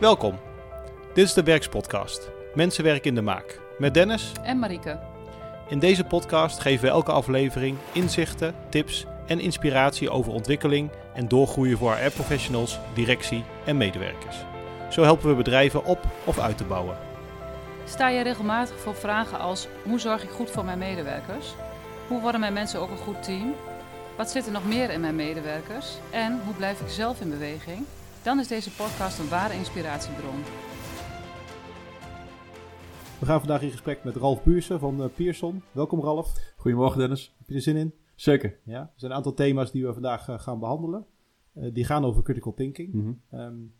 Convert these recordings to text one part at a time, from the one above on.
Welkom. Dit is de Werkspodcast. Mensenwerk in de maak. Met Dennis. En Marieke. In deze podcast geven we elke aflevering inzichten, tips en inspiratie over ontwikkeling en doorgroeien voor HR-professionals, directie en medewerkers. Zo helpen we bedrijven op of uit te bouwen. Sta je regelmatig voor vragen als: hoe zorg ik goed voor mijn medewerkers? Hoe worden mijn mensen ook een goed team? Wat zit er nog meer in mijn medewerkers? En hoe blijf ik zelf in beweging? Dan is deze podcast een ware inspiratiebron. We gaan vandaag in gesprek met Ralf Buursen van uh, Pearson. Welkom Ralf. Goedemorgen Dennis. Heb je er zin in? Zeker. Ja, er zijn een aantal thema's die we vandaag uh, gaan behandelen. Uh, die gaan over critical thinking. Mm -hmm. um,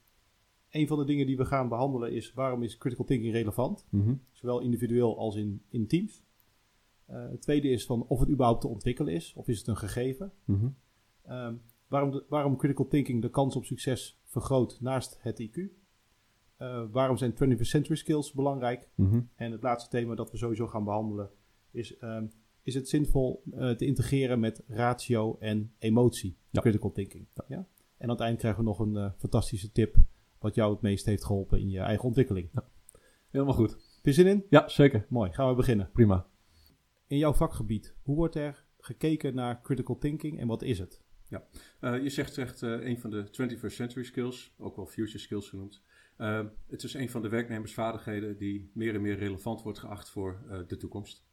een van de dingen die we gaan behandelen is waarom is critical thinking relevant? Mm -hmm. Zowel individueel als in, in teams. het tweede is van of het überhaupt te ontwikkelen is of is het een gegeven. Mm -hmm. um, waarom, de, waarom critical thinking de kans op succes vergroot naast het IQ. Uh, waarom zijn 21st century skills belangrijk? Mm -hmm. En het laatste thema dat we sowieso gaan behandelen is: um, is het zinvol uh, te integreren met ratio en emotie? Ja. Critical thinking. Ja. Ja? En aan het eind krijgen we nog een uh, fantastische tip wat jou het meest heeft geholpen in je eigen ontwikkeling. Ja. Helemaal goed. Heb je zin in? Ja, zeker. Mooi, gaan we beginnen. Prima. In jouw vakgebied, hoe wordt er gekeken naar critical thinking en wat is het? Ja, uh, je zegt echt uh, een van de 21st century skills, ook wel future skills genoemd. Uh, het is een van de werknemersvaardigheden die meer en meer relevant wordt geacht voor de toekomst.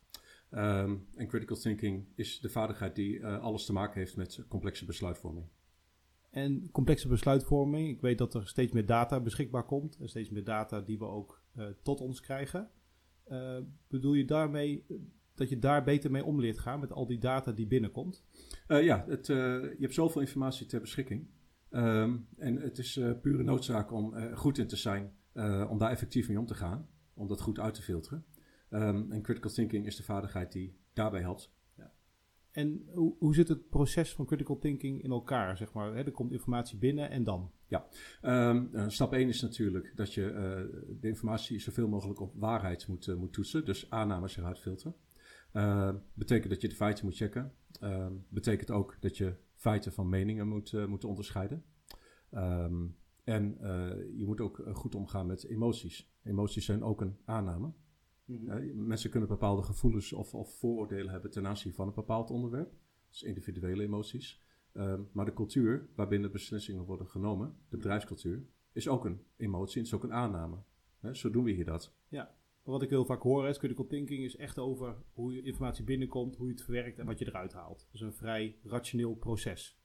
Um, en critical thinking is de vaardigheid die alles te maken heeft met complexe besluitvorming. En complexe besluitvorming, ik weet dat er steeds meer data beschikbaar komt en steeds meer data die we ook tot ons krijgen. bedoel je daarmee dat je daar beter mee om leert gaan met al die data die binnenkomt? Uh, ja, het, uh, je hebt zoveel informatie ter beschikking. Um, en het is uh, pure noodzaak om goed in te zijn, om daar effectief mee om te gaan, om dat goed uit te filteren. Um, en critical thinking is de vaardigheid die daarbij helpt. Ja. En hoe, hoe zit het proces van critical thinking in elkaar? Zeg maar? Hè, er komt informatie binnen en dan? Ja, um, stap 1 is natuurlijk dat je de informatie zoveel mogelijk op waarheid moet, moet toetsen, dus aannames eruit filteren. Uh, betekent dat je de feiten moet checken. Uh, betekent ook dat je feiten van meningen moet, uh, moet onderscheiden. Um, en je moet ook goed omgaan met emoties. Emoties zijn ook een aanname. Mhm. Mm -hmm. mensen kunnen bepaalde gevoelens of, of, vooroordelen hebben ten aanzien van een bepaald onderwerp. Is individuele emoties. Um, maar de cultuur waarbinnen beslissingen worden genomen, de bedrijfscultuur, is ook een emotie en is ook een aanname. zo doen we hier dat. Ja. Wat ik heel vaak hoor is critical thinking is echt over hoe je informatie binnenkomt, hoe je het verwerkt en wat je eruit haalt. Dus een vrij rationeel proces.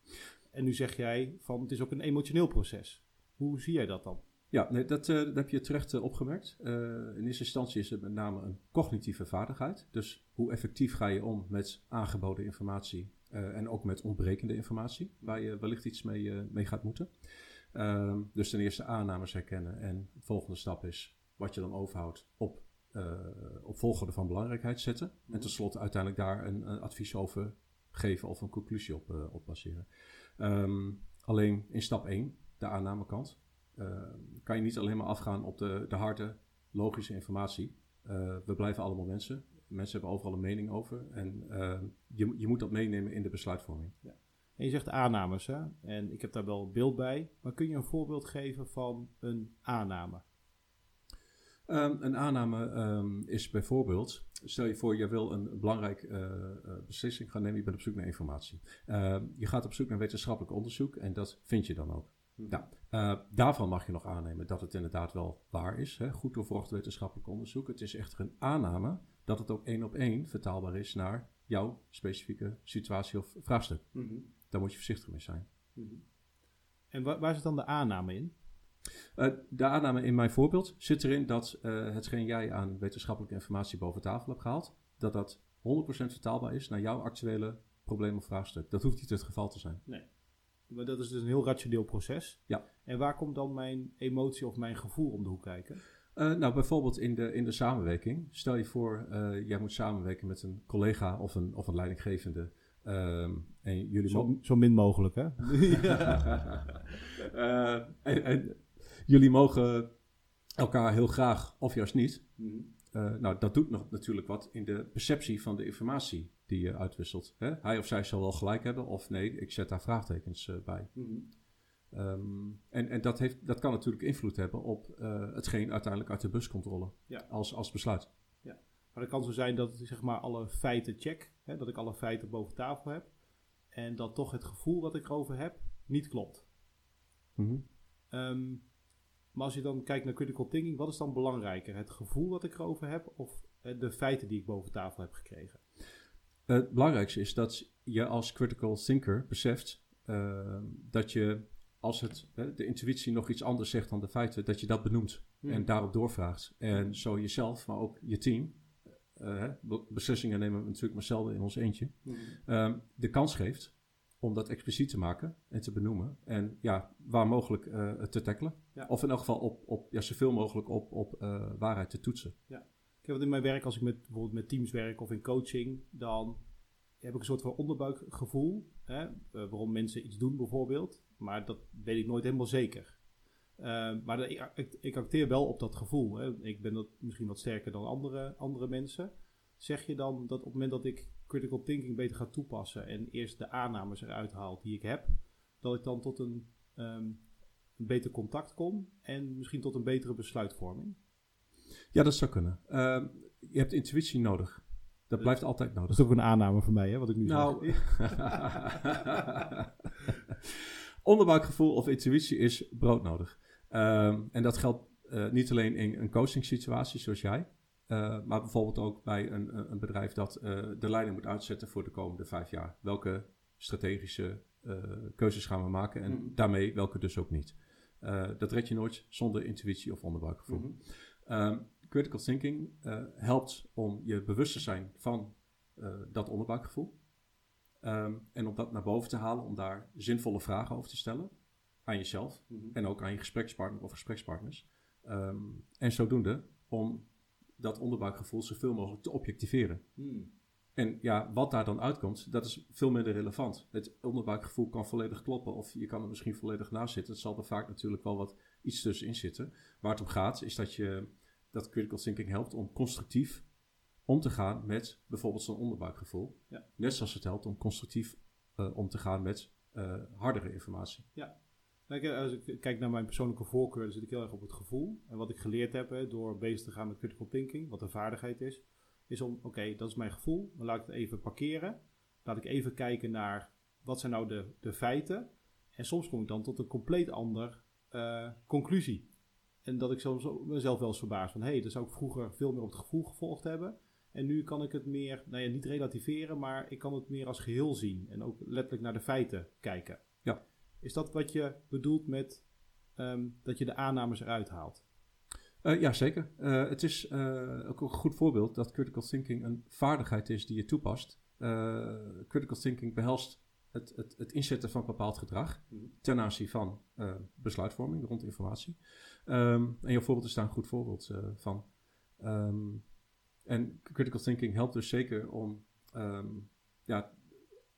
En nu zeg jij van het is ook een emotioneel proces. Hoe zie jij dat dan? Ja, nee, dat, uh, dat heb je terecht uh, opgemerkt. Uh, in eerste instantie is het met name een cognitieve vaardigheid. Dus hoe effectief ga je om met aangeboden informatie en ook met ontbrekende informatie, waar je wellicht iets mee, mee gaat moeten. Ehm, dus ten eerste aannames herkennen en de volgende stap is wat je dan overhoudt op op volgorde van belangrijkheid zetten. En tenslotte uiteindelijk daar een, een, advies over geven of een conclusie op, uh, op baseren. Um, alleen in stap 1, de aannamekant, uh, kan je niet alleen maar afgaan op de, de harde, logische informatie. we blijven allemaal mensen. Mensen hebben overal een mening over. En je, je moet dat meenemen in de besluitvorming. Ja. En je zegt aannames, hè? En ik heb daar wel beeld bij. Maar kun je een voorbeeld geven van een aanname? Um, een aanname um, is bijvoorbeeld, stel je voor, je wil een belangrijk uh, uh, beslissing gaan nemen, je bent op zoek naar informatie. Uh, je gaat op zoek naar wetenschappelijk onderzoek en dat vind je dan ook. Hmm. Nou, daarvan mag je nog aannemen dat het inderdaad wel waar is, hè? goed doorvolgd wetenschappelijk onderzoek. Het is echter een aanname dat het ook één op één vertaalbaar is naar jouw specifieke situatie of vraagstuk. Mm -hmm. Daar moet je voorzichtig mee zijn. Mm -hmm. En waar, waar zit dan de aanname in? Uh, de aanname in mijn voorbeeld zit erin dat uh, hetgeen jij aan wetenschappelijke informatie boven tafel hebt gehaald, dat dat 100% vertaalbaar is naar jouw actuele probleem of vraagstuk. Dat hoeft niet het geval te zijn. Nee. Maar dat is dus een heel rationeel proces. Ja. En waar komt dan mijn emotie of mijn gevoel om de hoek kijken? Uh, nou, bijvoorbeeld in de, in de samenwerking. Stel je voor, jij moet samenwerken met een collega of een, of een leidinggevende. Um, en jullie zo, zo min mogelijk, hè? en, en, jullie mogen elkaar heel graag of juist niet. Mm Uh, nou, dat doet nog natuurlijk wat in de perceptie van de informatie die je uitwisselt. Hè? Hij of zij zal wel gelijk hebben, of nee, ik zet daar vraagtekens uh, bij. Mm Ehm, en en dat, heeft, dat kan natuurlijk invloed hebben op eh, hetgeen uiteindelijk uit de bus komt rollen Ja. als, als besluit. Maar het kan zo zijn dat ik zeg maar alle feiten check, hè, dat ik alle feiten boven tafel heb. En dat toch het gevoel wat ik erover heb niet klopt. Mhm. Ehm, maar als je dan kijkt naar critical thinking, wat is dan belangrijker? Het gevoel dat ik erover heb of eh, de feiten die ik boven tafel heb gekregen? Het belangrijkste is dat je als critical thinker beseft eh, dat je als het, hè, de intuïtie nog iets anders zegt dan de feiten, dat je dat benoemt en daarop doorvraagt. En zo jezelf, maar ook je team, eh, beslissingen nemen we natuurlijk maar zelden in ons eentje, ehm, de kans geeft om dat expliciet te maken en te benoemen. En ja, waar mogelijk eh, te tackelen. Ja. Of in elk geval op, op ja, zoveel mogelijk op, op eh, waarheid te toetsen. Ik heb in mijn werk, als ik met, bijvoorbeeld met teams werk of in coaching, dan heb ik een soort van onderbuikgevoel. Hè, eh, waarom mensen iets doen bijvoorbeeld. Maar dat weet ik nooit helemaal zeker. Maar ik, ik, ik acteer wel op dat gevoel. Hè. Ik ben dat misschien wat sterker dan andere, andere mensen. Zeg je dan dat op het moment dat ik critical thinking beter ga toepassen en eerst de aannames eruit haal die ik heb, dat ik dan tot een, ehm, een beter contact kom en misschien tot een betere besluitvorming? Ja, dat zou kunnen. Ehm, je hebt intuïtie nodig. Dat blijft altijd nodig. Dat is ook een aanname voor mij, hè, wat ik nu Nou, zeg. onderbuikgevoel of intuïtie is broodnodig. Ehm, en dat geldt eh, niet alleen in een coaching situatie zoals jij, eh, maar bijvoorbeeld ook bij een, een een bedrijf dat eh, de leiding moet uitzetten voor de komende vijf jaar. Welke strategische eh, keuzes gaan we maken en Mhm. daarmee welke dus ook niet. Eh, dat red je nooit zonder intuïtie of onderbuikgevoel. Mhm. Ehm, critical thinking eh, helpt om je bewust te zijn van eh, dat onderbuikgevoel. Ehm, en om dat naar boven te halen, om daar zinvolle vragen over te stellen. Aan jezelf Mhm. en ook aan je gesprekspartner of gesprekspartners. Ehm, en zodoende om dat onderbuikgevoel zoveel mogelijk te objectiveren. Hmm. En ja, wat daar dan uitkomt, dat is veel minder relevant. Het onderbuikgevoel kan volledig kloppen of je kan er misschien volledig naast zitten. Het zal er vaak natuurlijk wel wat iets tussenin zitten. Waar het om gaat is dat je dat critical thinking helpt om constructief om te gaan met bijvoorbeeld zo'n onderbuikgevoel. Ja. Net zoals het helpt om constructief eh, om te gaan met eh, hardere informatie. Ik, als ik kijk naar mijn persoonlijke voorkeur, dan zit ik heel erg op het gevoel. En wat ik geleerd heb door bezig te gaan met critical thinking, wat een vaardigheid is, is om, oké, dat is mijn gevoel, dan laat ik het even parkeren. Laat ik even kijken naar, wat zijn nou de, de feiten? En soms kom ik dan tot een compleet ander eh, conclusie. En dat ik soms mezelf wel eens verbaas van, hé, hey, dat zou ik vroeger veel meer op het gevoel gevolgd hebben. En nu kan ik het meer, nou ja, niet relativeren, maar ik kan het meer als geheel zien. En ook letterlijk naar de feiten kijken. Ja. Is dat wat je bedoelt met ehm, dat je de aannames eruit haalt? Eh ja, zeker. Eh, het is eh, ook een goed voorbeeld dat critical thinking een vaardigheid is die je toepast. Critical thinking behelst het, het, het inzetten van bepaald gedrag Mhm. ten aanzien van besluitvorming rond informatie. Ehm, en jouw voorbeeld is daar een goed voorbeeld van. Ehm, en critical thinking helpt dus zeker om ja,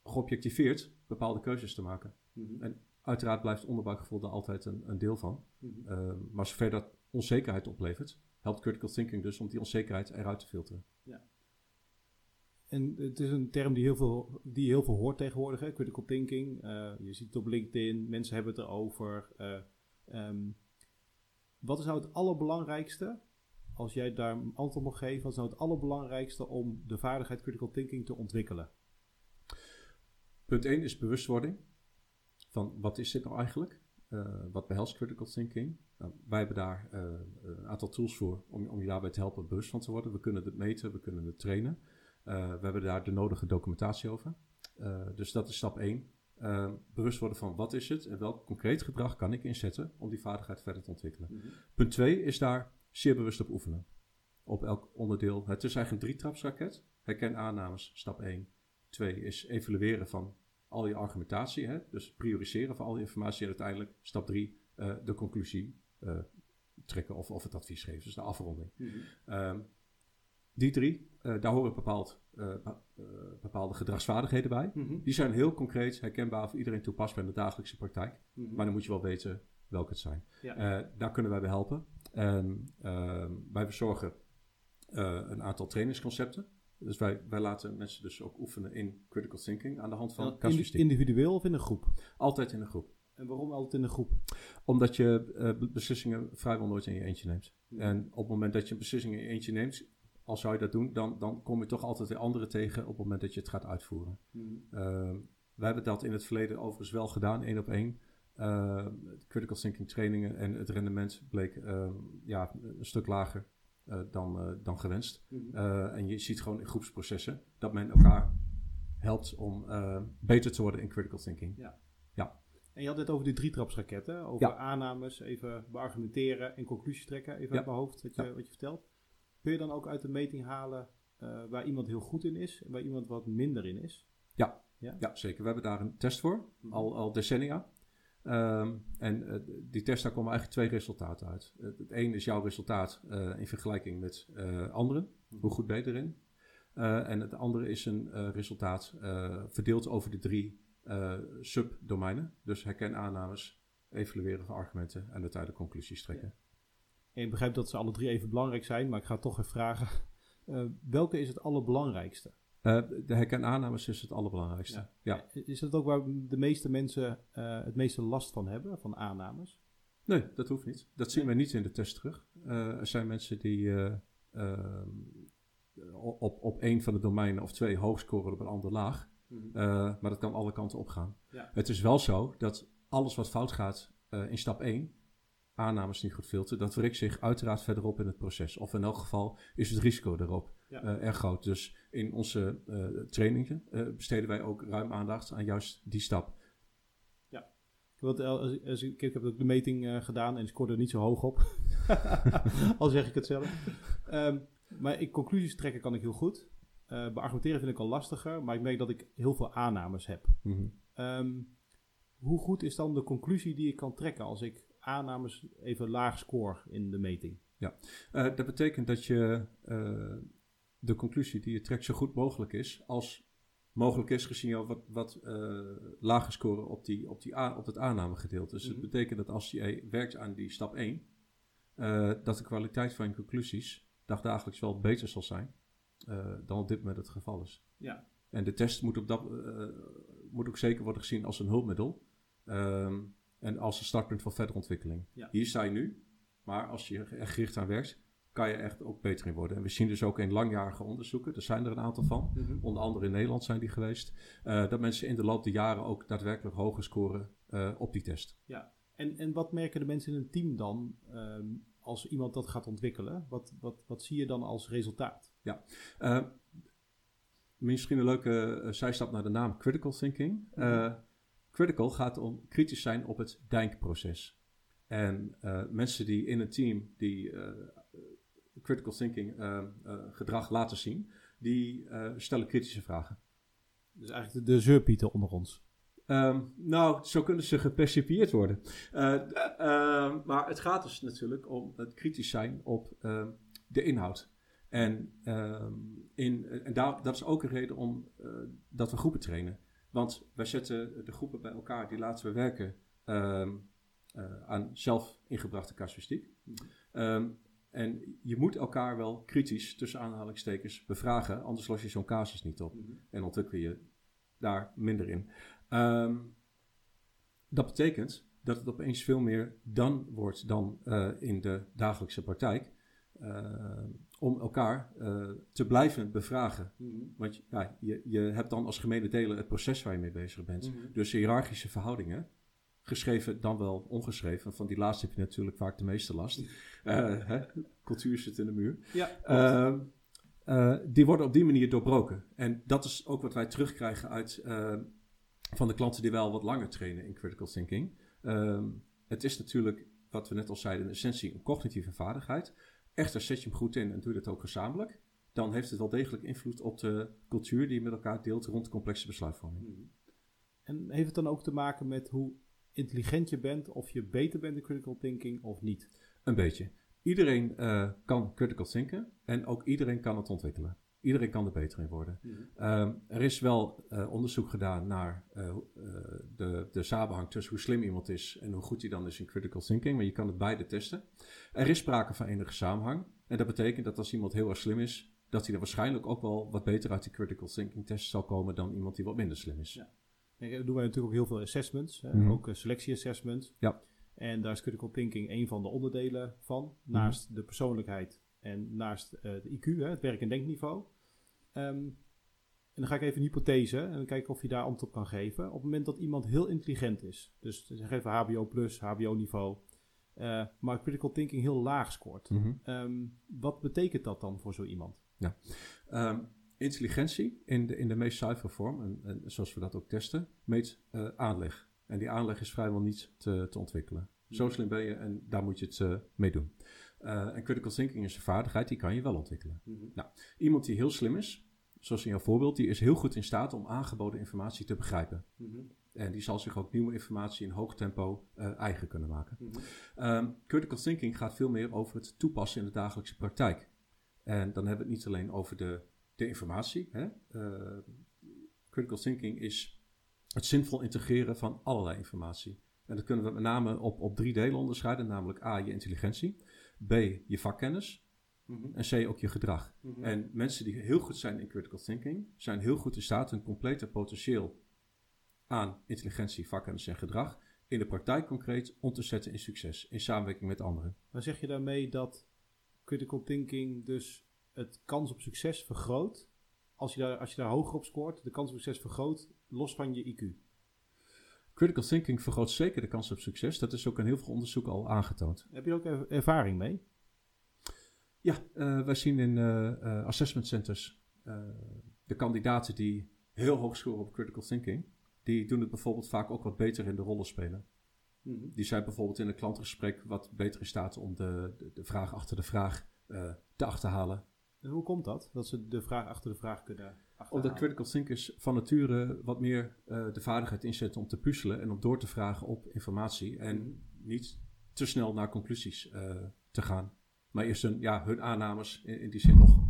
geobjectiveerd bepaalde keuzes te maken. En uiteraard blijft onderbuikgevoel daar altijd een, een deel van. Mhm. Uh, maar zover dat onzekerheid oplevert, helpt critical thinking dus om die onzekerheid eruit te filteren. En het is een term die heel veel, die heel veel hoort tegenwoordig, hè? critical thinking. Eh, je ziet het op LinkedIn, mensen hebben het erover. Eh, ehm, wat is nou het allerbelangrijkste, als jij daar een antwoord op mag geven, wat is nou het allerbelangrijkste om de vaardigheid critical thinking te ontwikkelen? Punt 1 is bewustwording van wat is dit nou eigenlijk? Uh, wat behelst critical thinking? Nou, wij hebben daar uh, een aantal tools voor om, om je daarbij te helpen bewust van te worden. We kunnen het meten, we kunnen het trainen. Uh, we hebben daar de nodige documentatie over. Dus dat is stap 1. Uh, bewust worden van wat is het en welk concreet gedrag kan ik inzetten om die vaardigheid verder te ontwikkelen. Mm-hmm. Punt 2 is daar zeer bewust op oefenen. Op elk onderdeel. Het is eigenlijk een drietrapsraket. Herken aannames, stap 1. 2 is evalueren van al je argumentatie. Hè? Dus prioriseren van al die informatie. En uiteindelijk stap 3, uh, de conclusie uh, trekken of, of het advies geven. Dus de afronding. Mm-hmm. Um, die drie, uh, daar horen bepaald, bepaalde gedragsvaardigheden bij. Mm-hmm. Die zijn heel concreet, herkenbaar voor iedereen toepasbaar in de dagelijkse praktijk. Mm-hmm. Maar dan moet je wel weten welke het zijn. Ja. daar kunnen wij bij helpen. En ehm, wij verzorgen een aantal trainingsconcepten. Dus wij, wij laten mensen dus ook oefenen in critical thinking aan de hand van ja, Individueel of in een groep? Altijd in een groep. En waarom altijd in een groep? Omdat je uh, beslissingen vrijwel nooit in je eentje neemt. En op het moment dat je een beslissing in je eentje neemt, als zou je dat doen, dan, dan kom je toch altijd weer anderen tegen op het moment dat je het gaat uitvoeren. Mm. Uh, wij hebben dat in het verleden overigens wel gedaan, één op één. Uh, critical thinking trainingen en het rendement bleek ja, een stuk lager dan, dan gewenst. Mhm. en je ziet gewoon in groepsprocessen dat men elkaar helpt om beter te worden in critical thinking. Ja. ja. En je had het over die drietrapsraketten, over Ja. aannames, even beargumenteren en conclusies trekken, even Ja. uit mijn hoofd wat je, Ja. wat je vertelt. Kun je dan ook uit de meting halen eh, waar iemand heel goed in is en waar iemand wat minder in is? Ja, zeker. We hebben daar een test voor, Mhm. al, al decennia. Ehm, en eh, die test, daar komen eigenlijk twee resultaten uit. Het, ene is jouw resultaat eh, in vergelijking met eh, anderen. Hoe goed ben je erin? En het andere is een resultaat verdeeld over de drie subdomeinen. Dus herken aannames, evalueren van argumenten en uiteindelijk conclusies trekken. En ik begrijp dat ze alle drie even belangrijk zijn, maar ik ga toch even vragen. welke is het allerbelangrijkste? Eh, de herken aannames is het allerbelangrijkste. Ja. Is dat ook waar de meeste mensen eh, het meeste last van hebben, van aannames? Nee, dat hoeft niet. Dat zien we niet in de test terug. Eh, er zijn mensen die op, op één van de domeinen of twee hoog scoren op een ander laag. Eh, maar dat kan alle kanten opgaan. Ja. Het is wel zo dat alles wat fout gaat in stap 1, aannames niet goed filteren, dat wrikt zich uiteraard verderop in het proces. Of in elk geval is het risico erop Ja. eh, erg groot. Dus in onze eh, trainingen eh, besteden wij ook ruim aandacht aan juist die stap. Want als, ik- als, ik, ik heb ook de meting gedaan en ik scoorde er niet zo hoog op. al zeg ik het zelf. Ehm, maar ik, conclusies trekken kan ik heel goed. Eh beargumenteren vind ik al lastiger, maar ik merk dat ik heel veel aannames heb. Ehm, hoe goed is dan de conclusie die ik kan trekken als ik aannames even laag score in de meting? Eh, dat betekent dat je eh, de conclusie die je trekt zo goed mogelijk is, als mogelijk is gezien jou wat, wat eh, lager scoren op, die, op, die a- op het aannamegedeelte. Dus het betekent dat als je werkt aan die stap 1, eh, dat de kwaliteit van je conclusies dagdagelijks wel beter zal zijn dan op dit moment het geval is. Ja. En de test moet, op dat, moet ook zeker worden gezien als een hulpmiddel ehm, en als een startpunt voor verdere ontwikkeling. Ja. Hier sta je nu, maar als je er gericht aan werkt, kan je echt ook beter in worden. En we zien dus ook in langjarige onderzoeken, er zijn er een aantal van, onder andere in Nederland zijn die geweest, eh, dat mensen in de loop der jaren ook daadwerkelijk hoger scoren eh, op die test. En, en wat merken de mensen in een team dan ehm, als iemand dat gaat ontwikkelen? Wat, wat, wat zie je dan als resultaat? Eh, misschien een leuke zijstap naar de naam critical thinking. Eh, critical gaat om kritisch zijn op het denkproces. En eh, mensen die in een team die eh, critical thinking eh, gedrag laten zien, die stellen kritische vragen. Dus eigenlijk de, de zeurpieten onder ons. Ehm, nou, zo kunnen ze gepercipieerd worden. Maar het gaat dus natuurlijk om het kritisch zijn op de inhoud. En, ehm, in, en daar, dat is ook een reden om dat we groepen trainen. Want wij zetten de groepen bij elkaar, die laten we werken ehm, eh, aan zelf ingebrachte casuïstiek. Ehm, en je moet elkaar wel kritisch, tussen aanhalingstekens, bevragen, anders los je zo'n casus niet op. En ontwikkel je daar minder in. Ehm, dat betekent dat het opeens veel meer dan wordt dan eh, in de dagelijkse praktijk. eh, om elkaar eh, te blijven bevragen. Want je- ja, je, je hebt dan als gemene deler het proces waar je mee bezig bent. Dus hiërarchische verhoudingen, geschreven dan wel ongeschreven. Van die laatste heb je natuurlijk vaak de meeste last. Eh, hè? Cultuur zit in de muur. Ja, eh, die worden op die manier doorbroken. En dat is ook wat wij terugkrijgen uit eh, van de klanten die wel wat langer trainen in critical thinking. Ehm, het is natuurlijk, wat we net al zeiden, in essentie een cognitieve vaardigheid. Echter, zet je hem goed in en doe je dat ook gezamenlijk. Dan heeft het wel degelijk invloed op de cultuur die je met elkaar deelt rond complexe besluitvorming. En heeft het dan ook te maken met hoe intelligent je bent, of je beter bent in critical thinking of niet? Een beetje. Iedereen eh, kan critical thinken en ook iedereen kan het ontwikkelen. Iedereen kan er beter in worden. Ehm, er is wel eh, onderzoek gedaan naar eh, eh, de, de samenhang tussen hoe slim iemand is en hoe goed hij dan is in critical thinking, maar je kan het beide testen. Er is sprake van enige samenhang en dat betekent dat als iemand heel erg slim is, dat hij er waarschijnlijk ook wel wat beter uit die critical thinking test zal komen dan iemand die wat minder slim is. Ja. En doen wij natuurlijk ook heel veel assessments, hè, Mhm. ook selectie-assessments. Ja. En daar is critical thinking een van de onderdelen van, Mhm. naast de persoonlijkheid en naast uh, de IQ, hè, het werk- en denkniveau. Um, en dan ga ik even een hypothese en dan kijken of je daar antwoord op kan geven. Op het moment dat iemand heel intelligent is, dus zeg even HBO plus, HBO-niveau, uh, maar critical thinking heel laag scoort. Mhm. Um, wat betekent dat dan voor zo iemand? Ja. Um, intelligentie in de, in de meest zuivere vorm, en, en zoals we dat ook testen, meet uh, aanleg. En die aanleg is vrijwel niet te, te ontwikkelen. Zo slim ben je en daar moet je het uh, mee doen. Uh, en critical thinking is een vaardigheid, die kan je wel ontwikkelen. Mm-hmm. Nou, iemand die heel slim is, zoals in jouw voorbeeld, die is heel goed in staat om aangeboden informatie te begrijpen. Mm-hmm. En die zal zich ook nieuwe informatie in hoog tempo uh, eigen kunnen maken. Mm-hmm. Um, critical thinking gaat veel meer over het toepassen in de dagelijkse praktijk. En dan hebben we het niet alleen over de, de informatie. Hè? Uh, critical thinking is het zinvol integreren van allerlei informatie. En dat kunnen we met name op, op drie delen onderscheiden, namelijk A, je intelligentie, B, je vakkennis Mm-hmm. en C, ook je gedrag. En mensen die heel goed zijn in critical thinking, zijn heel goed in staat hun complete potentieel aan intelligentie, vakkennis en gedrag in de praktijk concreet om te zetten in succes, in samenwerking met anderen. Maar zeg je daarmee dat critical thinking dus het kans op succes vergroot? Als je daar, als je daar hoger op scoort, de kans op succes vergroot, los van je IQ? Critical thinking vergroot zeker de kans op succes. Dat is ook in heel veel onderzoeken al aangetoond. Heb je er ook er ervaring mee? Ja, uh, wij zien in uh, assessment centers de kandidaten die heel hoog scoren op critical thinking, die doen het bijvoorbeeld vaak ook wat beter in de rollen spelen. Mm-hmm. Die zijn bijvoorbeeld in een klantengesprek wat beter in staat om de, de, de vraag achter de vraag te achterhalen. En hoe komt dat? Dat ze de vraag achter de vraag kunnen? Omdat critical thinkers van nature wat meer uh, de vaardigheid inzetten om te puzzelen en om door te vragen op informatie en Mm-hmm. niet te snel naar conclusies uh, te gaan. Maar eerst hun, ja, hun aannames in, in, die zin nog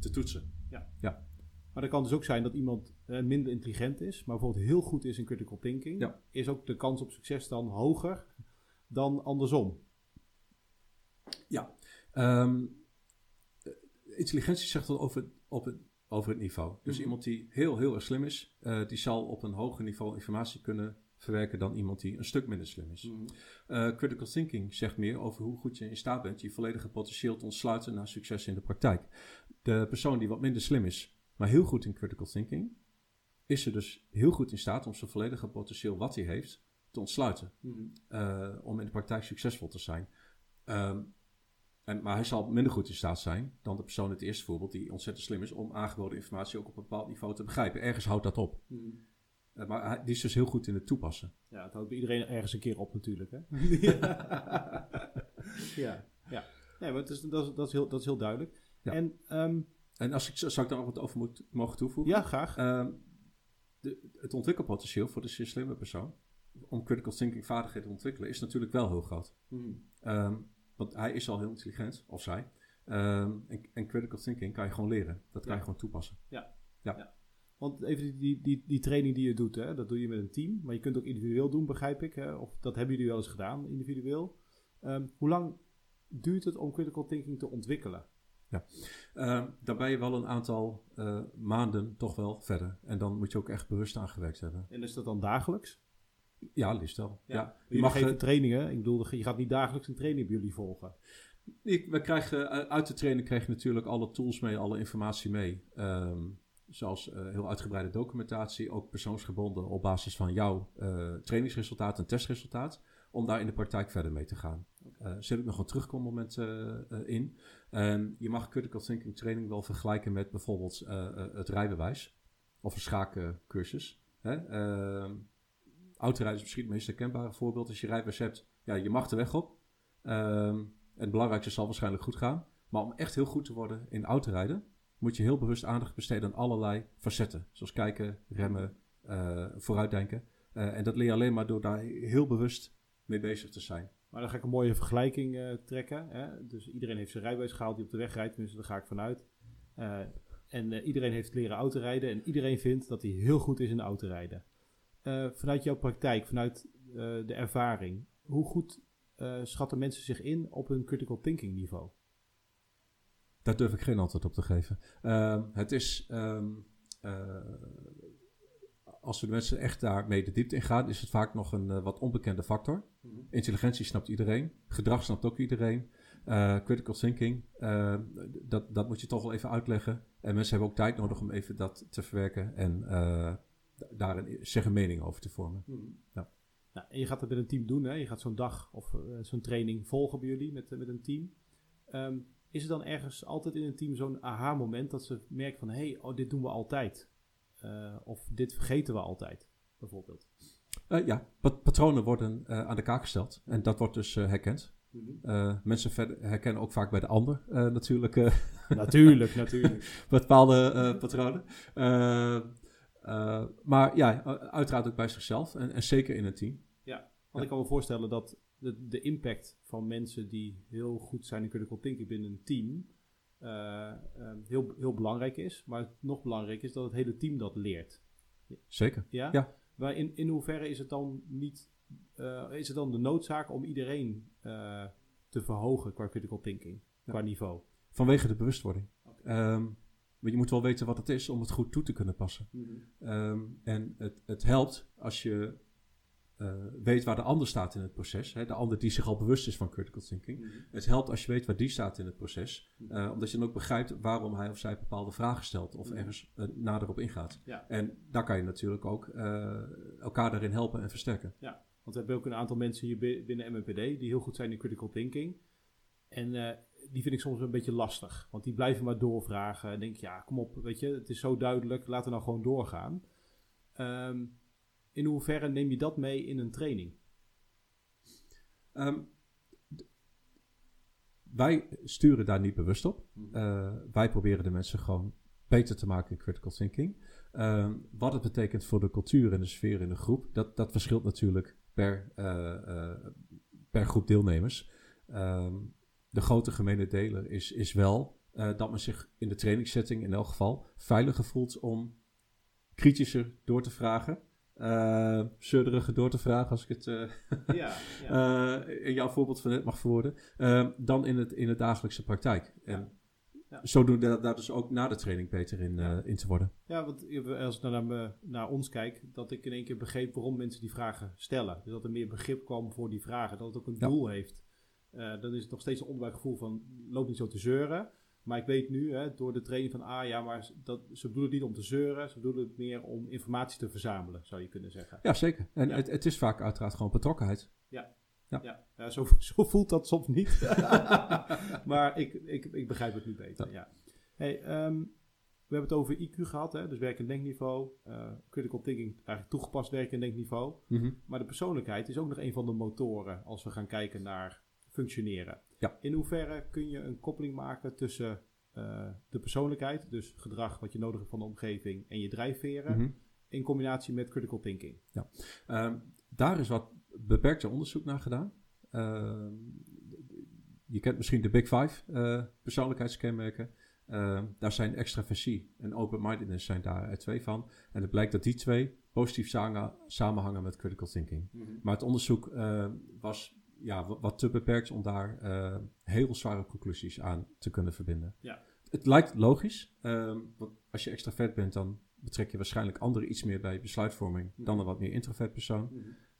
te toetsen. Ja. ja. Maar dat kan dus ook zijn dat iemand uh, minder intelligent is, maar bijvoorbeeld heel goed is in critical thinking. Ja. Is ook de kans op succes dan hoger dan andersom? Ja. Um, intelligentie zegt dat over, op het, over het niveau. Dus Mhm. iemand die heel, heel erg slim is, uh, die zal op een hoger niveau informatie kunnen verwerken dan iemand die een stuk minder slim is. Mhm. Uh, critical thinking zegt meer over hoe goed je in staat bent je volledige potentieel te ontsluiten naar succes in de praktijk. De persoon die wat minder slim is, maar heel goed in critical thinking, is er dus heel goed in staat om zijn volledige potentieel wat hij heeft te ontsluiten. Mhm. Uh, om in de praktijk succesvol te zijn. Um, en, maar hij zal minder goed in staat zijn dan de persoon in het eerste voorbeeld die ontzettend slim is om aangeboden informatie ook op een bepaald niveau te begrijpen. Ergens houdt dat op. Mm. Uh, maar hij, die is dus heel goed in het toepassen. Ja, het houdt bij iedereen ergens een keer op natuurlijk. Hè? ja, ja. Nee, maar het is, dat, is, dat, is heel, dat is heel duidelijk. Ja. En, um, en als ik, zou ik daar nog wat over moet, mogen toevoegen? Ja, graag. Um, de, het ontwikkelpotentieel voor de zeer slimme persoon om critical thinking vaardigheden te ontwikkelen is natuurlijk wel heel groot. Mm. Um, want hij is al heel intelligent, of zij. Um, en, en, critical thinking kan je gewoon leren. Dat kan je gewoon toepassen. Ja. ja. ja. Want even die, die, die training die je doet, hè, dat doe je met een team. Maar je kunt ook individueel doen, begrijp ik. Hè? Of dat hebben jullie wel eens gedaan, individueel. Um, hoe lang duurt het om critical thinking te ontwikkelen? Ja, daar ben je wel een aantal uh, maanden toch wel verder. En dan moet je ook echt bewust aan gewerkt hebben. En is dat dan dagelijks? Ja, liefst wel. Ja. ja. Je mag geven trainingen. Ik bedoel, je gaat niet dagelijks een training bij jullie volgen. Ik, we krijgen, uit de training krijg je natuurlijk alle tools mee, alle informatie mee. Um, zoals uh, heel uitgebreide documentatie, ook persoonsgebonden op basis van jouw uh, trainingsresultaat en testresultaat. Om daar in de praktijk verder mee te gaan. Okay. Uh, zit ook nog een terugkommoment in. Um, je mag critical thinking training wel vergelijken met bijvoorbeeld het rijbewijs. Of een schaakcursus. Hè? Autorijden is misschien het meest herkenbare voorbeeld. Als je rijbewijs hebt, ja, je mag de weg op. En het belangrijkste zal waarschijnlijk goed gaan. Maar om echt heel goed te worden in autorijden, moet je heel bewust aandacht besteden aan allerlei facetten. Zoals kijken, remmen, uh, vooruitdenken. Uh, en dat leer je alleen maar door daar heel bewust mee bezig te zijn. Maar dan ga ik een mooie vergelijking uh, trekken. Hè? Dus iedereen heeft zijn rijbewijs gehaald die op de weg rijdt, tenminste daar ga ik vanuit. en iedereen heeft leren autorijden en iedereen vindt dat hij heel goed is in autorijden. Vanuit jouw praktijk, vanuit de ervaring, hoe goed uh, schatten mensen zich in op hun critical thinking niveau? Daar durf ik geen antwoord op te geven. Uh, het is. Um, uh, als we de mensen echt daarmee de diepte in gaan, is het vaak nog een eh, wat onbekende factor. Mhm. Intelligentie snapt iedereen, gedrag snapt ook iedereen. Eh, critical thinking, eh, dat, dat moet je toch wel even uitleggen. En mensen hebben ook tijd nodig om even dat te verwerken en eh, daar een, zich een mening over te vormen. Ja. Nou, en je gaat dat met een team doen, hè? je gaat zo'n dag of eh, zo'n training volgen bij jullie met, eh, met een team. Ehm, is er dan ergens altijd in een team zo'n aha-moment dat ze merken van, hé, hey, oh, dit doen we altijd. Eh, of dit vergeten we altijd, bijvoorbeeld. Ja, pat- patronen worden aan de kaak gesteld en dat wordt dus herkend. Eh, mensen herkennen ook vaak bij de ander natuurlijk natuurlijk, natuurlijk. bepaalde patronen. Eh, maar ja, uiteraard ook bij zichzelf en, en zeker in een team. Want ik kan me voorstellen dat de, de impact van mensen die heel goed zijn in critical thinking binnen een team eh, eh, heel, heel belangrijk is. Maar nog belangrijker is dat het hele team dat leert. Zeker. Ja? Ja. Maar in, in hoeverre is het dan niet, is het dan de noodzaak om iedereen te verhogen qua critical thinking, Ja. qua niveau? Vanwege de bewustwording. Maar je moet wel weten wat het is om het goed toe te kunnen passen. Ehm, en het, het helpt als je eh, weet waar de ander staat in het proces. Hè, de ander die zich al bewust is van critical thinking. Het helpt als je weet waar die staat in het proces. eh, omdat je dan ook begrijpt waarom hij of zij bepaalde vragen stelt. Of Mhm. ergens eh, nader op ingaat. Ja. En daar kan je natuurlijk ook elkaar daarin helpen en versterken. Want we hebben ook een aantal mensen hier bi- binnen MNPD die heel goed zijn in critical thinking. En die vind ik soms een beetje lastig. Want die blijven maar doorvragen. En denk, ja, kom op, weet je, het is zo duidelijk, laten we nou gewoon doorgaan. Ehm, in hoeverre neem je dat mee in een training? Ehm, wij sturen daar niet bewust op. Eh, wij proberen de mensen gewoon beter te maken in critical thinking. Ehm, wat het betekent voor de cultuur en de sfeer in de groep, dat, dat verschilt natuurlijk per, eh, eh, per groep deelnemers. De grote gemene deler is, is wel eh, dat men zich in de trainingssetting in elk geval veiliger voelt om kritischer door te vragen. eh zeurderiger door te vragen, als ik het eh, Ja, eh, in jouw voorbeeld van net mag verwoorden, dan in, het, in de dagelijkse praktijk. En Ja. zodoende daar, daar dus ook na de training beter in, Ja. in te worden. Ja, want als ik naar, me, naar ons kijk, dat ik in één keer begreep waarom mensen die vragen stellen. Dus dat er meer begrip kwam voor die vragen, dat het ook een Ja. doel heeft. Eh, dan is het nog steeds een onderbuikgevoel van, loop niet zo te zeuren. Maar ik weet nu, hè, door de training van, ah ja, maar dat, ze bedoelen het niet om te zeuren, ze bedoelen het meer om informatie te verzamelen, zou je kunnen zeggen. Ja, zeker. En Ja. Het, het is vaak uiteraard gewoon betrokkenheid. Ja, Ja. ja zo, zo voelt dat soms niet. maar ik, ik, ik begrijp het nu beter, ja. Hey, ehm, we hebben het over IQ gehad, hè, dus werk- en denkniveau. eh, critical thinking, eigenlijk toegepast werk- en denkniveau. Mhm. Maar de persoonlijkheid is ook nog een van de motoren als we gaan kijken naar functioneren. Ja. In hoeverre kun je een koppeling maken tussen eh, de persoonlijkheid, dus gedrag wat je nodig hebt van de omgeving en je drijfveren, Mhm. in combinatie met critical thinking? Ehm, daar is wat beperkter onderzoek naar gedaan. Ehm, je kent misschien de Big Five eh, persoonlijkheidskenmerken. Ehm, daar zijn extraversie en open-mindedness zijn daar er twee van. En het blijkt dat die twee positief samenhangen met critical thinking. Maar het onderzoek was ja, wat, wat te beperkt om daar eh, heel zware conclusies aan te kunnen verbinden. Ja. Het lijkt logisch, ehm, want als je extravert bent, dan betrek je waarschijnlijk anderen iets meer bij besluitvorming dan een wat meer introvert persoon.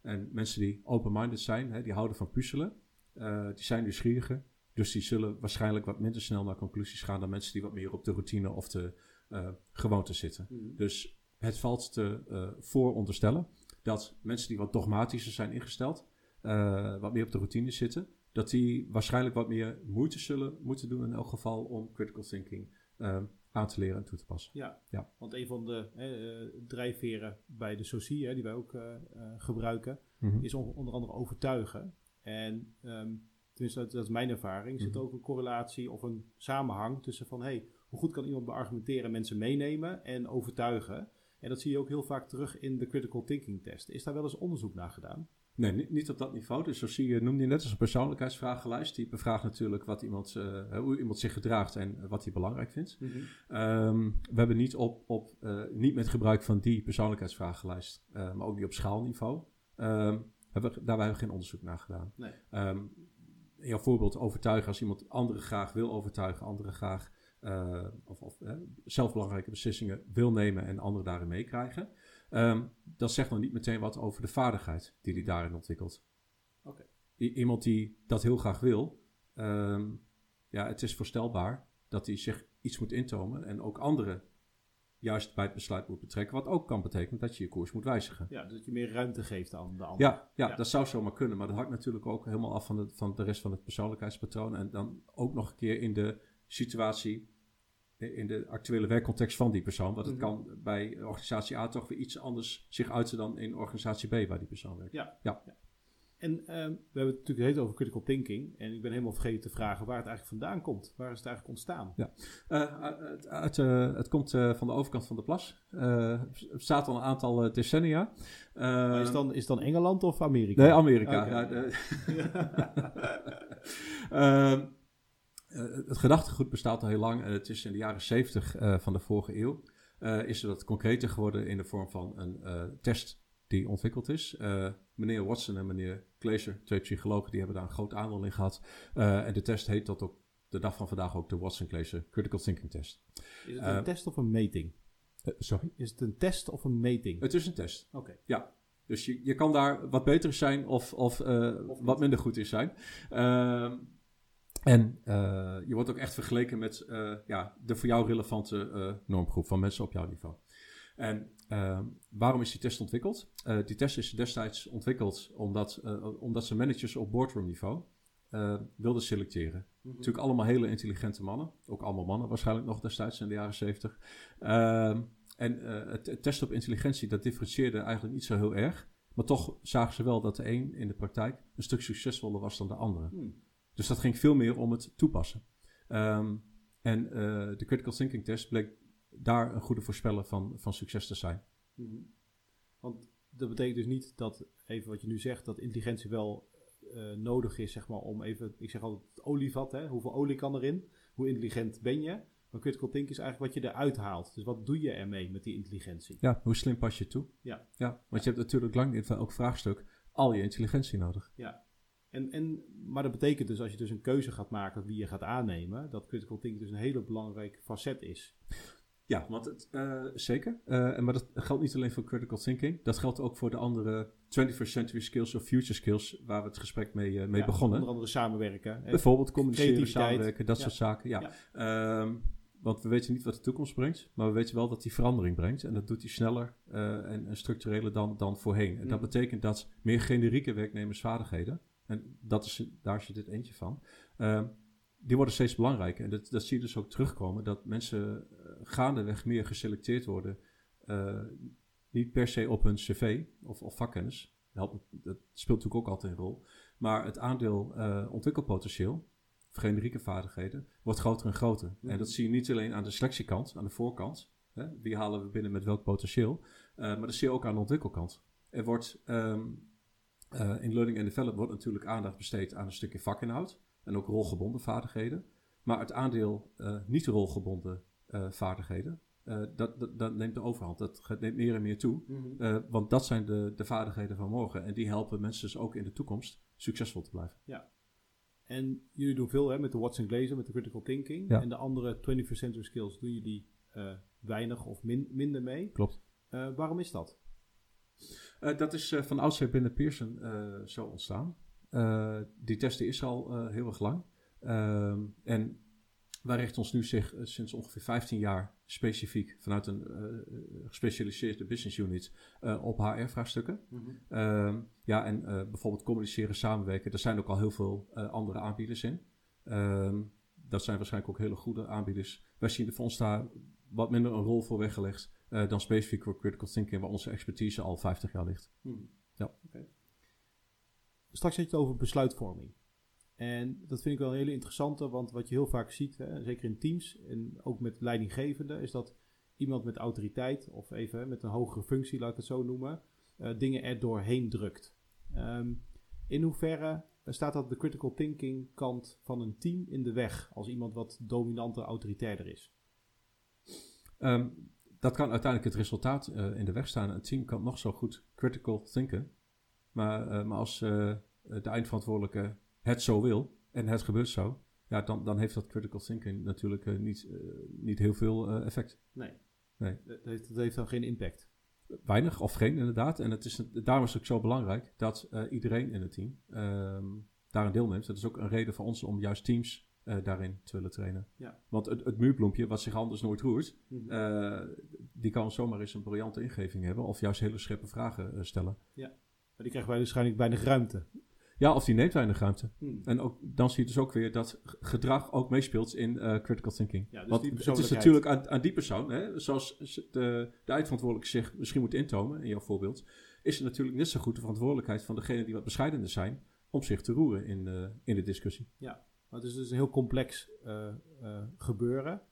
En mensen die open-minded zijn, hè, die houden van puzzelen, eh, die zijn nieuwsgieriger. Dus die zullen waarschijnlijk wat minder snel naar conclusies gaan dan mensen die wat meer op de routine of de eh, gewoonte zitten. Dus het valt te vooronderstellen dat mensen die wat dogmatischer zijn ingesteld, eh, wat meer op de routine zitten, dat die waarschijnlijk wat meer moeite zullen moeten doen in elk geval om critical thinking eh, aan te leren en toe te passen. Ja, Ja. want een van de eh, eh, drijfveren bij de SOCIE, hè, die wij ook eh, gebruiken, Mhm. is on- onder andere overtuigen. En ehm, tenminste, dat, dat is mijn ervaring, zit Mhm. ook een correlatie of een samenhang tussen van, hey, hoe goed kan iemand beargumenteren, mensen meenemen en overtuigen. En dat zie je ook heel vaak terug in de critical thinking test. Is daar wel eens onderzoek naar gedaan? Nee, niet, niet op dat niveau. Dus zo zie je, noemde je net als een persoonlijkheidsvragenlijst. Die bevraagt natuurlijk wat iemand, eh, hoe iemand zich gedraagt en wat hij belangrijk vindt. Ehm, we hebben niet, op, op, eh, niet met gebruik van die persoonlijkheidsvragenlijst, eh, maar ook niet op schaalniveau, ehm, hebben we, daar hebben we geen onderzoek naar gedaan. Nee. Ehm, jouw voorbeeld overtuigen als iemand anderen graag wil overtuigen, anderen graag eh, of, of eh, zelf belangrijke beslissingen wil nemen en anderen daarin meekrijgen. Ehm, dat zegt nog niet meteen wat over de vaardigheid die hij daarin ontwikkelt. I- iemand die dat heel graag wil, ehm, ja, het is voorstelbaar dat hij zich iets moet intomen en ook anderen juist bij het besluit moet betrekken, wat ook kan betekenen dat je je koers moet wijzigen. Ja, dus dat je meer ruimte geeft aan de ander. Ja, ja, Ja. dat zou zomaar kunnen, maar dat hangt natuurlijk ook helemaal af van de, van de rest van het persoonlijkheidspatroon en dan ook nog een keer in de situatie, in de actuele werkcontext van die persoon, want het Mhm. kan bij organisatie A toch weer iets anders zich uiten dan in organisatie B waar die persoon werkt. Ja. Ja. En ehm, we hebben het natuurlijk het over critical thinking. En ik ben helemaal vergeten te vragen waar het eigenlijk vandaan komt. Waar is het eigenlijk ontstaan? Eh, uit, uit, eh, het komt eh, van de overkant van de plas. Eh, het bestaat al een aantal eh, decennia. Eh, Maar is, dan, is het dan Engeland of Amerika? Nee, Amerika. Ja, de- Ehm, eh, het gedachtegoed bestaat al heel lang. en het is in de jaren 70 eh, van de vorige eeuw. eh, is er dat concreter geworden in de vorm van een eh, test die ontwikkeld is. Eh, meneer Watson en meneer Glaser, twee psychologen, die hebben daar een groot aandeel in gehad. Eh, en de test heet tot op de dag van vandaag ook de Watson-Glaser Critical Thinking Test. Is het een Eh, test of een meting? Eh, sorry? Is het een test of een meting? Het is een test. Oké. Dus je, je kan daar wat beter zijn of, of, eh, wat minder goed in zijn. Ehm, en eh, je wordt ook echt vergeleken met eh, ja, de voor jou relevante eh, normgroep van mensen op jouw niveau. En waarom is die test ontwikkeld? Die test is destijds ontwikkeld omdat, omdat ze managers op boardroom niveau wilden selecteren. Mhm. Natuurlijk allemaal hele intelligente mannen. Ook allemaal mannen waarschijnlijk nog destijds in de jaren zeventig. Ehm, en het, testen op intelligentie, dat differentieerde eigenlijk niet zo heel erg. Maar toch zagen ze wel dat de een in de praktijk een stuk succesvoller was dan de andere. Hmm. Dus dat ging veel meer om het toepassen. Ehm, en eh, de critical thinking test bleek daar een goede voorspeller van, van succes te zijn. Mhm. Want dat betekent dus niet dat, even wat je nu zegt, dat intelligentie wel eh, nodig is, zeg maar, om even, ik zeg altijd het olievat, hè? hoeveel olie kan erin? Hoe intelligent ben je? Maar critical thinking is eigenlijk wat je eruit haalt. Dus wat doe je ermee met die intelligentie? Ja, hoe slim pas je toe? Ja. ja want je hebt natuurlijk lang in elk vraagstuk al je intelligentie nodig. En, en, maar dat betekent dus, als je dus een keuze gaat maken wie je gaat aannemen, dat critical thinking dus een hele belangrijk facet is. Ja, want het, eh, zeker. En maar dat geldt niet alleen voor critical thinking. Dat geldt ook voor de andere 21st century skills of future skills waar we het gesprek mee, eh, mee Ja, begonnen. Onder andere samenwerken. Bijvoorbeeld communiceren, samenwerken, dat Ja. soort zaken. Ja. Ehm, want we weten niet wat de toekomst brengt, maar we weten wel dat die verandering brengt. En dat doet hij sneller en, en structureler dan, dan voorheen. En dat Mhm. betekent dat meer generieke werknemersvaardigheden, en dat is, daar is dit eentje van, ehm, die worden steeds belangrijker. En dat, dat zie je dus ook terugkomen, dat mensen eh, gaandeweg meer geselecteerd worden. eh, niet per se op hun cv of, of vakkennis. Dat, speelt natuurlijk ook altijd een rol. Maar het aandeel eh, ontwikkelpotentieel, generieke vaardigheden, wordt groter en groter. Mhm. En dat zie je niet alleen aan de selectiekant, aan de voorkant. Hè, wie halen we binnen met welk potentieel. maar dat zie je ook aan de ontwikkelkant. Er wordt ehm, eh, in learning and development wordt natuurlijk aandacht besteed aan een stukje vakinhoud. En ook rolgebonden vaardigheden. Maar het aandeel eh, niet rolgebonden eh, vaardigheden, dat, dat, dat neemt de overhand. Dat neemt meer en meer toe. Mhm. Want dat zijn de, de vaardigheden van morgen. En die helpen mensen dus ook in de toekomst succesvol te blijven. En jullie doen veel hè, met de Watson Glaser, met de critical thinking. Ja. En de andere 21st century skills doen jullie weinig of min- minder mee. Klopt. Waarom is dat? Eh, dat is eh, van oudsher binnen Pearson eh, zo ontstaan. Die testen is al heel erg lang. Ehm, en wij richten ons nu zich sinds ongeveer 15 jaar specifiek vanuit een gespecialiseerde business unit op HR-vraagstukken. Ehm, ja, en bijvoorbeeld communiceren, samenwerken. Er zijn ook al heel veel andere aanbieders in. Ehm, dat zijn waarschijnlijk ook hele goede aanbieders. Wij zien voor ons daar wat minder een rol voor weggelegd eh, dan specifiek voor critical thinking, waar onze expertise al 50 jaar ligt. Ja. Oké. Straks had je het over besluitvorming. En dat vind ik wel een hele interessante, want wat je heel vaak ziet, hè, zeker in teams en ook met leidinggevenden, is dat iemand met autoriteit of even hè, met een hogere functie, laat ik het zo noemen, eh, dingen er doorheen drukt. Ehm, in hoeverre staat dat de critical thinking kant van een team in de weg als iemand wat dominanter, autoritairder is? Ehm, dat kan uiteindelijk het resultaat eh, in de weg staan. Een team kan nog zo goed critical thinken. Maar, eh, maar als eh, de eindverantwoordelijke het zo wil en het gebeurt zo, ja, dan, dan heeft dat critical thinking natuurlijk niet, niet heel veel effect. Nee. Nee. Dat heeft, dat heeft dan geen impact. weinig of geen inderdaad. En het is, daarom is het ook zo belangrijk dat iedereen in het team ehm, daarin deelneemt. Dat is ook een reden voor ons om juist teams daarin te willen trainen. Ja. Want het, het muurbloempje, wat zich anders nooit roert, Mhm. die kan zomaar eens een briljante ingeving hebben. Of juist hele scherpe vragen stellen. Maar die krijgen wij waarschijnlijk weinig ruimte. Ja, of die neemt weinig ruimte. Hmm. En ook, dan zie je dus ook weer dat gedrag ook meespeelt in eh, critical thinking. Ja, dus Want het is natuurlijk aan, aan die persoon, hè, zoals de, de eindverantwoordelijke zich misschien moet intomen, in jouw voorbeeld, is het natuurlijk net zo goed de verantwoordelijkheid van degene die wat bescheidener zijn, om zich te roeren in, eh, in de discussie. Maar het is dus een heel complex eh, eh, gebeuren.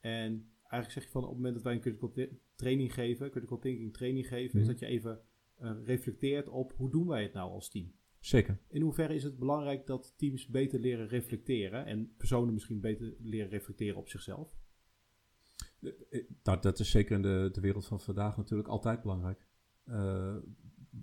En eigenlijk zeg je van op het moment dat wij een critical training geven, critical thinking training geven, is Mhm. dat je even eh, reflecteert op hoe doen wij het nou als team. Zeker. In hoeverre is het belangrijk dat teams beter leren reflecteren en personen misschien beter leren reflecteren op zichzelf? Eh, Dat, dat is zeker in de, de wereld van vandaag natuurlijk altijd belangrijk.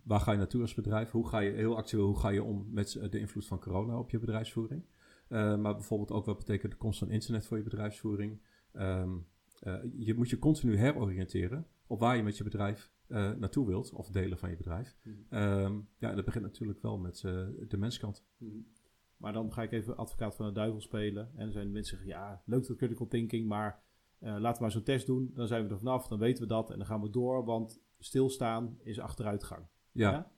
Waar ga je naartoe als bedrijf? Hoe ga je, heel actueel, hoe ga je om met de invloed van corona op je bedrijfsvoering? Eh, maar bijvoorbeeld ook wat betekent de komst van internet voor je bedrijfsvoering? Ehm, eh, je moet je continu heroriënteren op waar je met je bedrijf eh, naartoe wilt, of delen van je bedrijf. Ehm, ja, dat begint natuurlijk wel met de menskant. Mhm. Maar dan ga ik even advocaat van de duivel spelen. En dan zijn de mensen zeggen, ja, leuk dat critical thinking, maar laten we maar zo'n test doen. Dan zijn we er vanaf, dan weten we dat en dan gaan we door, want stilstaan is achteruitgang. Ja. Ja?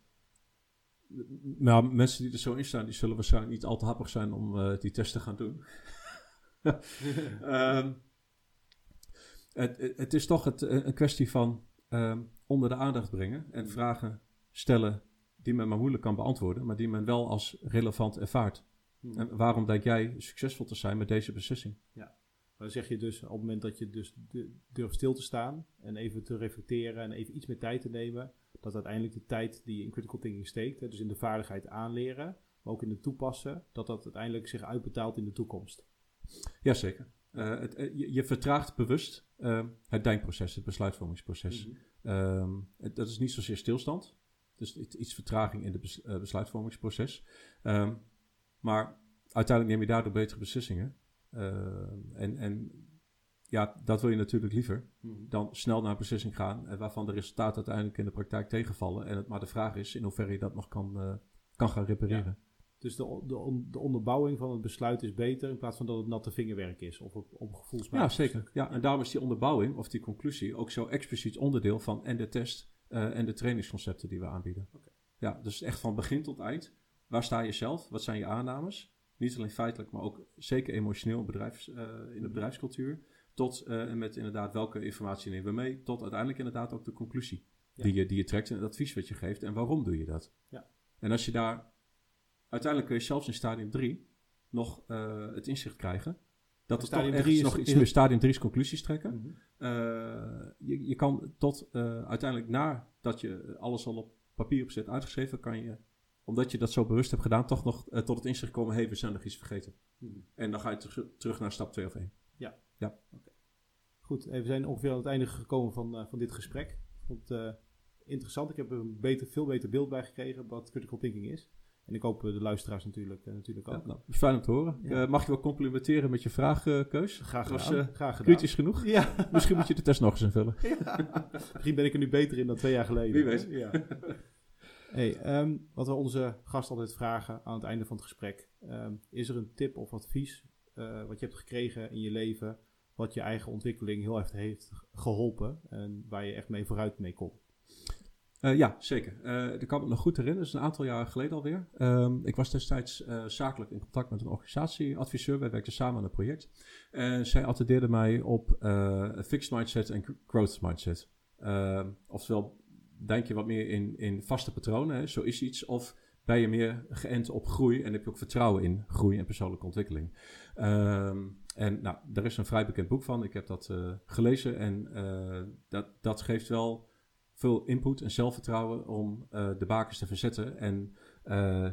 Nou, mensen die er zo in staan, die zullen waarschijnlijk niet al te happig zijn om eh, die test te gaan doen. Ehm, het, het- is toch het, een kwestie van ehm, onder de aandacht brengen en vragen stellen die men maar moeilijk kan beantwoorden, maar die men wel als relevant ervaart. Mhm. En waarom denk jij succesvol te zijn met deze beslissing? Maar dan zeg je dus op het moment dat je dus du- durft stil te staan en even te reflecteren en even iets meer tijd te nemen, dat uiteindelijk de tijd die je in critical thinking steekt, hè, dus in de vaardigheid aanleren, maar ook in het toepassen, dat dat uiteindelijk zich uitbetaalt in de toekomst. Jazeker. Eh het, eh, je, je vertraagt bewust ehm, het denkproces, het besluitvormingsproces. Mhm. Ehm, het- dat is niet zozeer stilstand. Dus iets- vertraging in het bes- eh, besluitvormingsproces. Ehm, maar uiteindelijk neem je daardoor betere beslissingen. En, en ja, dat wil je natuurlijk liever Mhm. dan snel naar een beslissing gaan... eh, waarvan de resultaten uiteindelijk in de praktijk tegenvallen. En het, maar de vraag is in hoeverre je dat nog kan, eh, kan gaan repareren. Dus de, de, on- de onderbouwing van het besluit is beter in plaats van dat het natte vingerwerk is of op, op Ja, zeker. Ja, en daarom is die onderbouwing of die conclusie ook zo expliciet onderdeel van en de test eh, en de trainingsconcepten die we aanbieden. Ja, dus echt van begin tot eind. Waar sta je zelf? Wat zijn je aannames? Niet alleen feitelijk, maar ook zeker emotioneel bedrijfs, in de bedrijfscultuur. Tot eh, en met inderdaad welke informatie nemen we mee. Tot uiteindelijk inderdaad ook de conclusie Ja. die, je, die je trekt en het advies wat je geeft. En waarom doe je dat? Ja. En als je daar... Uiteindelijk kun je zelfs in stadium 3 nog eh, het inzicht krijgen... Dat er Stadium toch ergens is- nog iets meer stadium 3's conclusies trekken. Mhm. Eh, je, je kan tot eh, uiteindelijk nadat je alles al op papier hebt zet uitgeschreven, kan je, omdat je dat zo bewust hebt gedaan, toch nog tot het inzicht komen, hé, hey, we zijn nog iets vergeten. Mhm. En dan ga je terug- terug naar stap 2 of 1. Goed, eh, we zijn ongeveer aan het einde gekomen van, eh, van dit gesprek. Ik vond het eh, interessant. Ik heb er een beter, veel beter beeld bij gekregen wat critical thinking is. En ik hoop de luisteraars natuurlijk, natuurlijk ook. Ja, nou, fijn om te horen. Ja. Mag je wel complimenteren met je vraagkeus? Graag Was, gedaan. Graag gedaan. Kritisch genoeg? Ja. Misschien moet je de test nog eens invullen. Ja. Misschien ben ik er nu beter in dan twee jaar geleden. Wie weet. Ja. Hey, ehm, wat we onze gast altijd vragen aan het einde van het gesprek. ehm, is er een tip of advies wat je hebt gekregen in je leven... wat je eigen ontwikkeling heel erg heeft geholpen... en waar je echt mee vooruit mee kon? Eh, ja, zeker. Eh ik kan me nog goed herinneren. Dat is een aantal jaren geleden alweer. Ehm, ik was destijds eh, zakelijk in contact met een organisatieadviseur. Wij werkten samen aan een project. En zij attendeerde mij op fixed mindset en growth mindset. Ehm, oftewel, denk je wat meer in, in vaste patronen, zo is iets. Of ben je meer geënt op groei en heb je ook vertrouwen in groei en persoonlijke ontwikkeling. Ehm, en nou, daar is een vrij bekend boek van. Ik heb dat eh, gelezen en eh, dat, dat geeft wel veel input en zelfvertrouwen om eh, de bakens te verzetten. En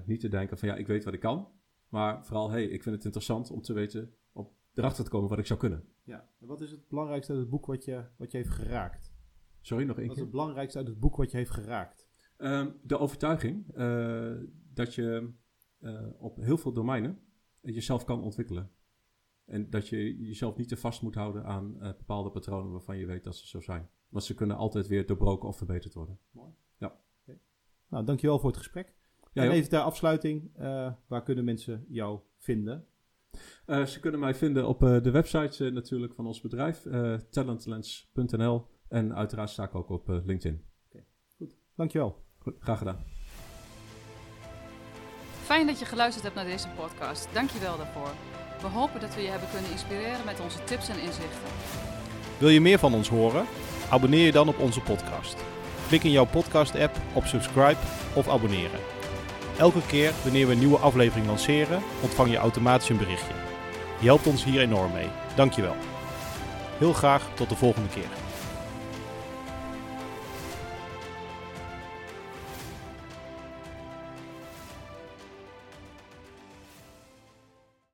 niet te denken van ja, ik weet wat ik kan. Maar vooral, hey, ik vind het interessant om te weten, om erachter te komen wat ik zou kunnen. Ja. En wat is het belangrijkste uit het boek wat je, wat je heeft geraakt? Sorry, nog één Wat is keer. het belangrijkste uit het boek wat je heeft geraakt? Ehm, de overtuiging dat je op heel veel domeinen jezelf kan ontwikkelen. En dat je jezelf niet te vast moet houden aan eh, bepaalde patronen waarvan je weet dat ze zo zijn. Want ze kunnen altijd weer doorbroken of verbeterd worden. Nou, dankjewel voor het gesprek. Ja, en even ter afsluiting, eh, waar kunnen mensen jou vinden? Eh, ze kunnen mij vinden op eh, de website natuurlijk van ons bedrijf, eh, talentlens.nl. En uiteraard sta ik ook op eh, LinkedIn. Dankjewel. Goed, graag gedaan. Fijn dat je geluisterd hebt naar deze podcast. Dank je wel daarvoor. We hopen dat we je hebben kunnen inspireren met onze tips en inzichten. Wil je meer van ons horen? Abonneer je dan op onze podcast. Klik in jouw podcast-app op subscribe of abonneren. Elke keer wanneer we een nieuwe aflevering lanceren, ontvang je automatisch een berichtje. Je helpt ons hier enorm mee. Dankjewel. Heel graag tot de volgende keer.